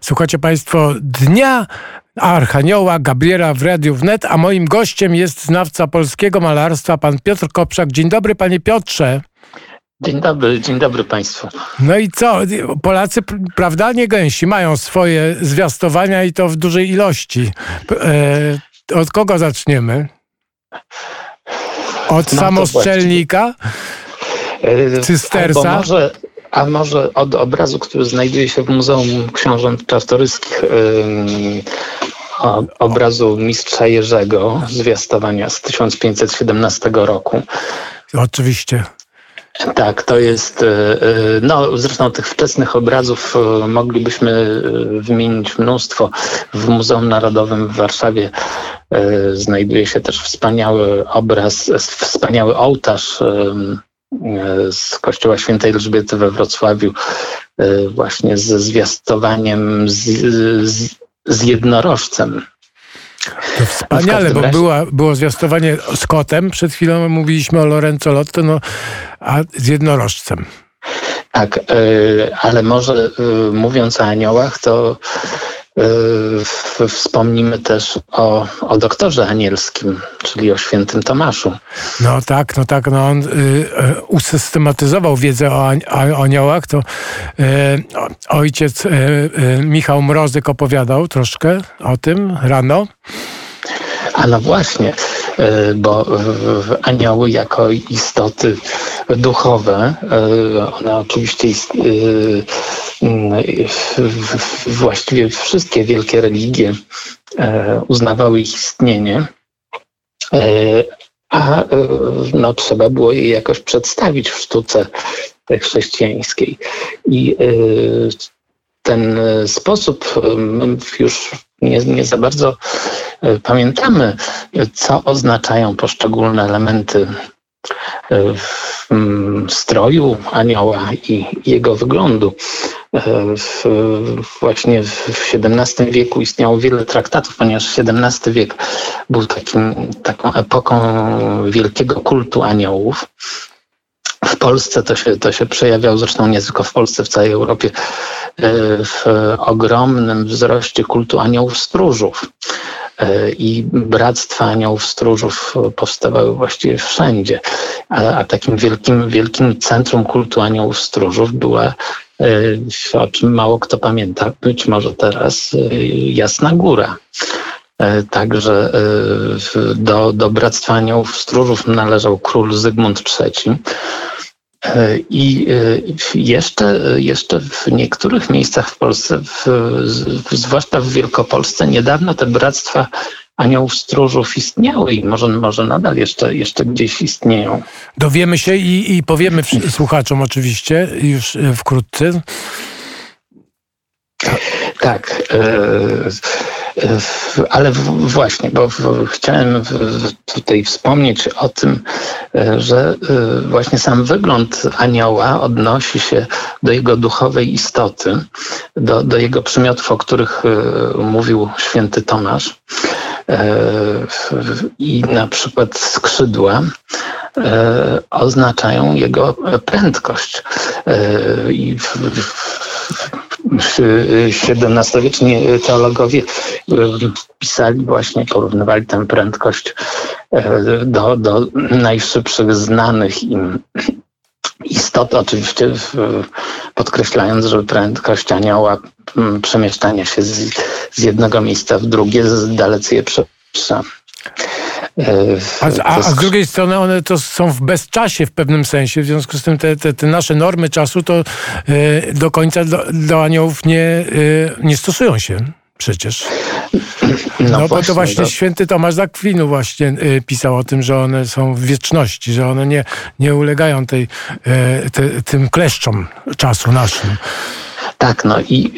Słuchacie Państwo Dnia Archanioła Gabriela w Radiu Wnet, a moim gościem jest znawca polskiego malarstwa, pan Piotr Koprzak. Dzień dobry, panie Piotrze. Dzień dobry, dzień dobry Państwu. No i co? Polacy, prawda, nie gęsi, mają swoje zwiastowania i to w dużej ilości. E, od kogo zaczniemy? Od no samostrzelnika? Cystersa? Albo może, a może od obrazu, który znajduje się w Muzeum Książąt Czartoryskich, yy, obrazu mistrza Jerzego, zwiastowania z 1517 roku. Oczywiście. Tak, to jest, no zresztą tych wczesnych obrazów moglibyśmy wymienić mnóstwo. W Muzeum Narodowym w Warszawie znajduje się też wspaniały obraz, wspaniały ołtarz z Kościoła Świętej Elżbiety we Wrocławiu, e, właśnie ze zwiastowaniem z, z, z jednorożcem. To wspaniale, bo była, było zwiastowanie z kotem, przed chwilą mówiliśmy o Lorenzo Lotto, no, a z jednorożcem. Tak, e, ale może e, mówiąc o aniołach, to Wspomnimy też o, o doktorze anielskim, czyli o świętym Tomaszu. No tak, no tak, no on y, y, usystematyzował wiedzę o, o aniołach, to y, ojciec y, y, Michał Mrozyk opowiadał troszkę o tym rano. A no właśnie, bo anioły jako istoty duchowe, one oczywiście właściwie wszystkie wielkie religie e, uznawały ich istnienie, e, a e, no, trzeba było je jakoś przedstawić w sztuce chrześcijańskiej. I ten sposób już nie, nie za bardzo pamiętamy, co oznaczają poszczególne elementy mm, stroju anioła i jego wyglądu. E, w, właśnie w XVII wieku istniało wiele traktatów, ponieważ XVII wiek był takim, taką epoką wielkiego kultu aniołów. W Polsce to się, to się przejawiało, zresztą nie tylko w Polsce, w całej Europie, e, w ogromnym wzroście kultu aniołów stróżów. E, i bractwa aniołów stróżów powstawały właściwie wszędzie. A, a takim wielkim, wielkim centrum kultu aniołów stróżów była e, o czym mało kto pamięta, być może teraz Jasna Góra. Także do, do Bractwa Aniołów Stróżów należał król Zygmunt III. E, I e, jeszcze, jeszcze w niektórych miejscach w Polsce, w, zwłaszcza w Wielkopolsce, niedawno te bractwa aniołów stróżów istniały i może, może nadal jeszcze, jeszcze gdzieś istnieją. Dowiemy się i, i powiemy słuchaczom oczywiście już e, wkrótce. Tak. Ale właśnie, bo chciałem tutaj wspomnieć o tym, e, że e, właśnie sam wygląd anioła odnosi się do jego duchowej istoty, do, do jego przymiotów, o których e, mówił święty Tomasz. I na przykład skrzydła oznaczają jego prędkość. I XVII-wieczni teologowie e, pisali właśnie, porównywali tę prędkość do, do najszybszych znanych im istot, oczywiście podkreślając, że prędkość anioła przemieszczania się z, z jednego miejsca w drugie dalece je przewyższa. A, a, a, z drugiej strony one to są w bezczasie w pewnym sensie, w związku z tym te, te, te nasze normy czasu to y, do końca do, do aniołów nie, y, nie stosują się przecież. No, no bo to właśnie no. święty Tomasz Zakwinu właśnie y, pisał o tym, że one są w wieczności, że one nie, nie ulegają tej, te, tym kleszczom czasu naszym. Tak, no i,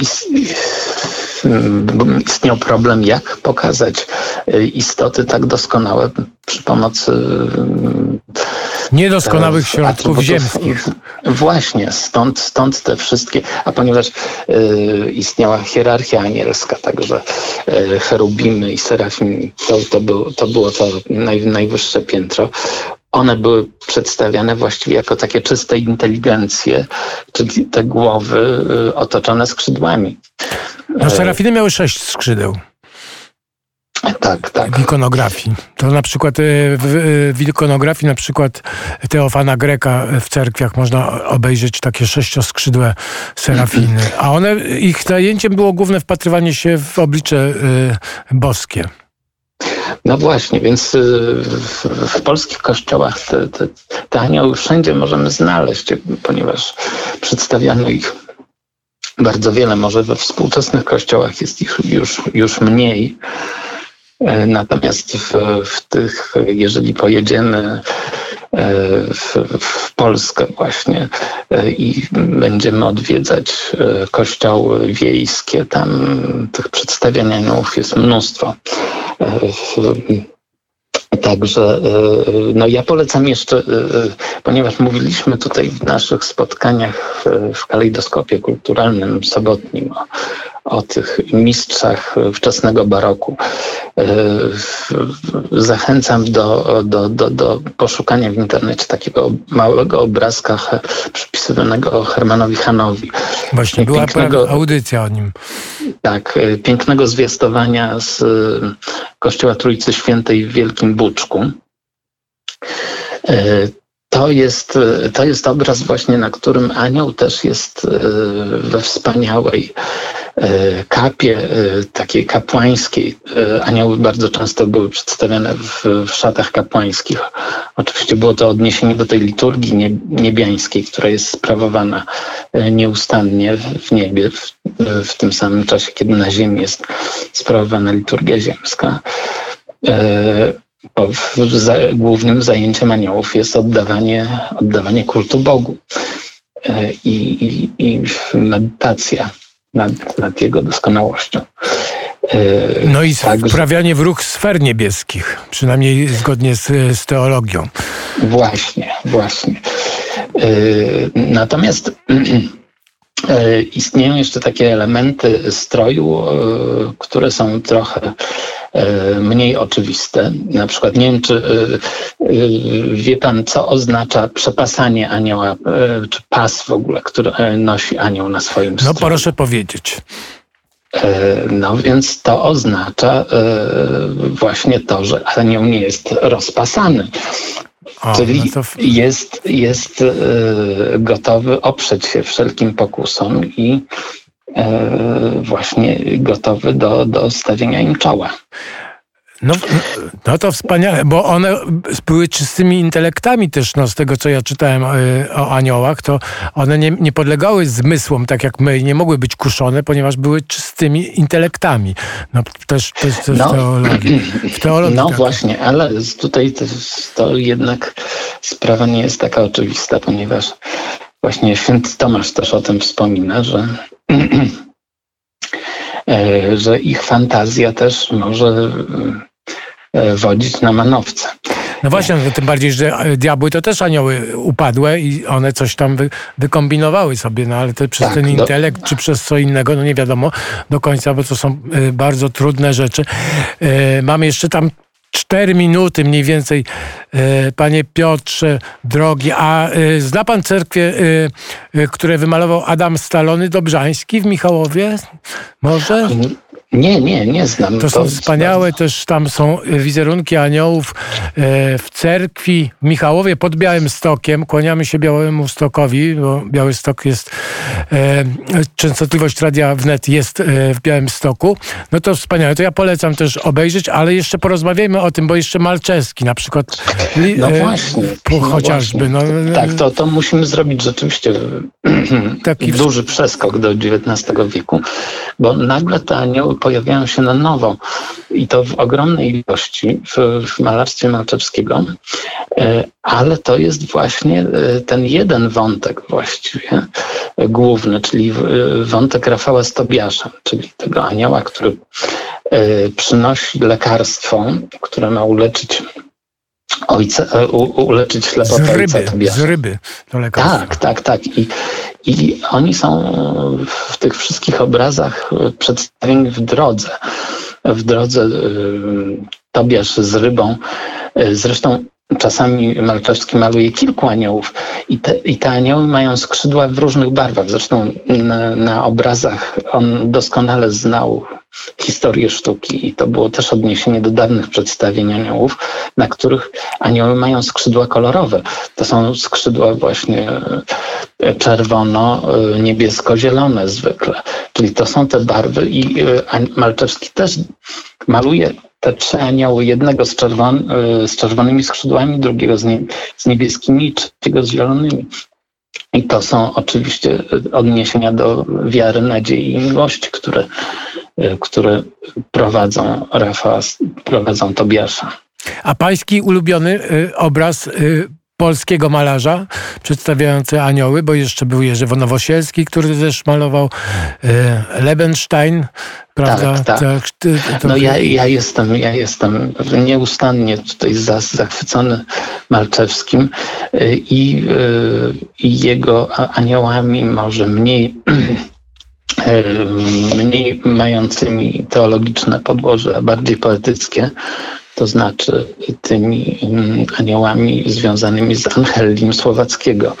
i istniał problem, jak pokazać e, istoty tak doskonałe przy pomocy e, niedoskonałych środków ziemskich. Właśnie, stąd, stąd te wszystkie, a ponieważ y, istniała hierarchia anielska, także y, cherubimy i serafim, to, to, był, to było to naj, najwyższe piętro. one były przedstawiane właściwie jako takie czyste inteligencje, czyli te głowy y, otoczone skrzydłami. No, serafiny miały sześć skrzydeł. Tak, tak. W ikonografii. To na przykład e, w, w ikonografii na przykład Teofana Greka w cerkwiach można obejrzeć takie sześcioskrzydłe serafiny. A one, ich zajęciem było główne wpatrywanie się w oblicze boskie. No właśnie, więc w, w polskich kościołach te, te, te anioły wszędzie możemy znaleźć, ponieważ przedstawiano ich bardzo wiele. Może we współczesnych kościołach jest ich już, już mniej. E, natomiast w, w tych, jeżeli pojedziemy e, w, w, Polskę właśnie e, i będziemy odwiedzać kościoły wiejskie, tam tych przedstawień aniołów jest mnóstwo. Także no ja polecam jeszcze, ponieważ mówiliśmy tutaj w naszych spotkaniach w kalejdoskopie kulturalnym sobotnim o, o tych mistrzach wczesnego baroku. E, zachęcam do, do, do, do poszukania w internecie takiego małego obrazka przypisywanego Hermanowi Hanowi. Właśnie była pięknego, audycja o nim. Tak, e, pięknego zwiastowania z Kościoła Trójcy Świętej w Wielkim Buczku. E, to jest, to jest obraz właśnie, na którym anioł też jest we wspaniałej E, kapie e, takiej kapłańskiej. E, anioły bardzo często były przedstawiane w, w szatach kapłańskich. Oczywiście było to odniesienie do tej liturgii niebiańskiej, która jest sprawowana nieustannie w niebie, w, w tym samym czasie, kiedy na ziemi jest sprawowana liturgia ziemska. Głównym zajęciem aniołów jest oddawanie, oddawanie kultu Bogu i, i, i medytacja nad, nad jego doskonałością. E, no i tak, wprawianie w ruch sfer niebieskich, przynajmniej zgodnie z, z teologią. Właśnie, właśnie. E, natomiast e, istnieją jeszcze takie elementy stroju, które są trochę mniej oczywiste. Na przykład nie wiem, czy wie pan, co oznacza przepasanie anioła, czy pas w ogóle, który nosi anioł na swoim stroju. No proszę powiedzieć. No więc to oznacza właśnie to, że anioł nie jest rozpasany. O, Czyli no w... jest, jest gotowy oprzeć się wszelkim pokusom i właśnie gotowy do, do stawienia im czoła. No, no to wspaniale, bo one były czystymi intelektami też, no, z tego co ja czytałem o, y, o aniołach, to one nie, nie, podlegały zmysłom, tak jak my, nie mogły być kuszone, ponieważ były czystymi intelektami. No też, też, też no, w teologii. W teologii no tak. właśnie, ale tutaj to, to jednak sprawa nie jest taka oczywista, ponieważ właśnie święty Tomasz też o tym wspomina, że e, że ich fantazja też może wodzić na manowce. No właśnie, no tym bardziej, że e, diabły to też anioły upadłe i one coś tam wy, wykombinowały sobie, no ale to przez tak, ten intelekt do... czy przez co innego, no nie wiadomo do końca, bo to są e, bardzo trudne rzeczy. Mamy jeszcze tam cztery minuty mniej więcej, panie Piotrze, drogi. A zna pan cerkwie, które wymalował Adam Stalony Dobrzański w Michałowie? Może? Nie, nie, nie znam. To są wspaniałe, też tam są wizerunki aniołów e, w cerkwi w Michałowie pod Białym Stokiem. Kłaniamy się Białemu Stokowi, bo Biały Stok jest, e, częstotliwość radia wnet jest w Białym Stoku. No to wspaniałe, to ja polecam też obejrzeć, ale jeszcze porozmawiajmy o tym, bo jeszcze Malczewski na przykład. No właśnie. No chociażby. No, tak, to, to musimy zrobić rzeczywiście taki duży przeskok do XIX wieku, bo nagle te anioły pojawiają się na nowo i to w ogromnej ilości w, w malarstwie Malczewskiego, e, ale to jest właśnie e, ten jeden wątek właściwie główny, czyli e, wątek Rafała Stobiasza, czyli tego anioła, który przynosi lekarstwo, które ma uleczyć ojca, u, uleczyć ślepotę z ryby, ojca Tobiasza. Z ryby to lekarstwo. Tak, tak, tak. I i oni są w tych wszystkich obrazach przedstawieni w drodze. W drodze y, Tobiasz z rybą. Y, zresztą czasami Malczewski maluje kilku aniołów i te, i te anioły mają skrzydła w różnych barwach. Zresztą na, na obrazach on doskonale znał historię sztuki i to było też odniesienie do dawnych przedstawień aniołów, na których anioły mają skrzydła kolorowe. To są skrzydła właśnie e, czerwono-niebiesko-zielone zwykle. Czyli to są te barwy i e, Malczewski też maluje te trzy anioły, jednego z, czerwon, y, z czerwonymi skrzydłami, drugiego z, nie, z niebieskimi, trzeciego z zielonymi. I to są oczywiście odniesienia do wiary, nadziei i miłości, które, y, które prowadzą Rafała, prowadzą Tobiasza. A pański ulubiony y, obraz polskiego malarza przedstawiający anioły, bo jeszcze był Jerzy Nowosielski, który też malował e, Lebenstein, prawda? Tak, tak. tak to... No ja, ja, jestem, ja jestem nieustannie tutaj zachwycony Malczewskim e, i, e, i jego aniołami może mniej mniej mającymi teologiczne podłoże, a bardziej poetyckie to znaczy tymi mm, aniołami związanymi z Angelim Słowackiego,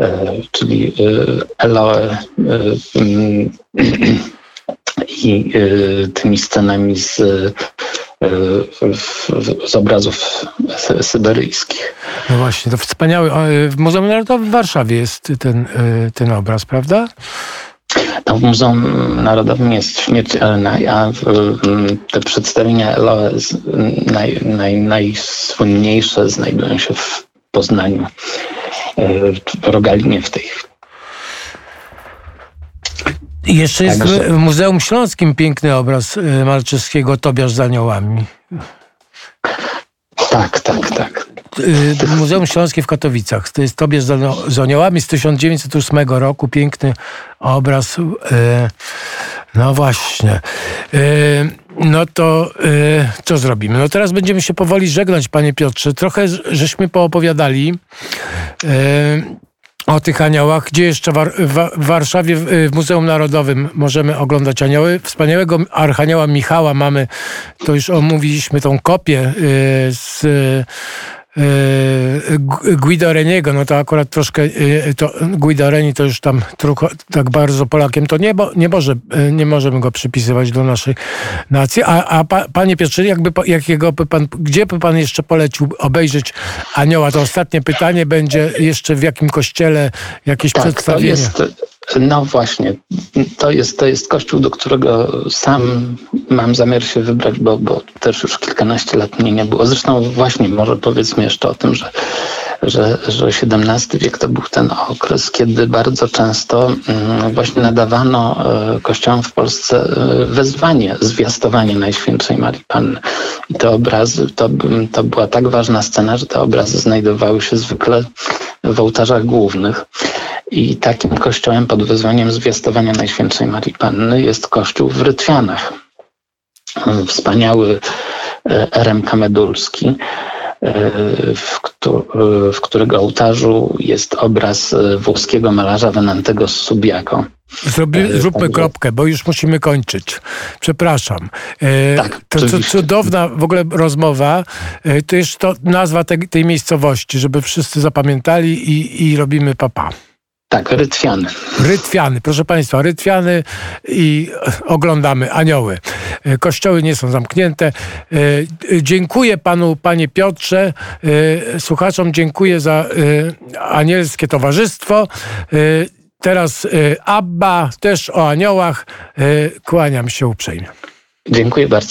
e, czyli e, Eloe e, mm, i tymi scenami z, z obrazów syberyjskich. No właśnie, to wspaniały. W Muzeum Narodowym w Warszawie jest ten, ten obraz, prawda? To w Muzeum Narodowym jest śmiertelna, a te przedstawienia Eloe naj, naj, najsłynniejsze znajdują się w Poznaniu, w Rogalinie w tej jeszcze jest w Muzeum Śląskim piękny obraz e, Malczewskiego Tobiasz z aniołami. Tak, tak, tak. Y, Muzeum Śląskie w Katowicach. To jest Tobie z aniołami z 1908 roku. Piękny obraz. Y, no właśnie. Y, no to co zrobimy? No teraz będziemy się powoli żegnać, panie Piotrze. Trochę żeśmy poopowiadali o tych aniołach, gdzie jeszcze w, Warszawie w Muzeum Narodowym możemy oglądać anioły. Wspaniałego archanioła Michała mamy, to już omówiliśmy tą kopię z Guido Reniego, no to akurat troszkę yy, to Guido Reni to już tam tak bardzo Polakiem to nie, bo nie, może, yy, nie możemy go przypisywać do naszej nacji. A, a pa, panie Piotrze, jakby, jakiego by pan, gdzie by pan jeszcze polecił obejrzeć Anioła? To ostatnie pytanie będzie jeszcze w jakim kościele jakieś tak, przedstawienie. To jest no właśnie, to jest, to jest kościół, do którego sam mam zamiar się wybrać, bo, bo też już kilkanaście lat mnie nie było. Zresztą właśnie może powiedzmy jeszcze o tym, że, że, że XVII wiek to był ten okres, kiedy bardzo często mm, właśnie nadawano e, kościołom w Polsce e, wezwanie, zwiastowanie Najświętszej Marii Panny. I te obrazy, to, to była tak ważna scena, że te obrazy znajdowały się zwykle w ołtarzach głównych. I takim kościołem pod wezwaniem zwiastowania Najświętszej Marii Panny jest kościół w Rytwianach. Wspaniały e, RMK Medulski, e, w, w którego ołtarzu jest obraz e, włoskiego malarza Venantego z Subiaco. Zrobi, zróbmy kropkę, bo już musimy kończyć. Przepraszam. Tak, to, to cudowna w ogóle rozmowa. To jest to nazwa tej, tej miejscowości, żeby wszyscy zapamiętali i, i robimy papa. Tak, rytwiany. Rytwiany, proszę Państwa, rytwiany i oglądamy anioły. Kościoły nie są zamknięte. E, dziękuję Panu, Panie Piotrze. E, słuchaczom dziękuję za e, anielskie towarzystwo. Teraz Abba, też o aniołach. Kłaniam się uprzejmie. Dziękuję bardzo.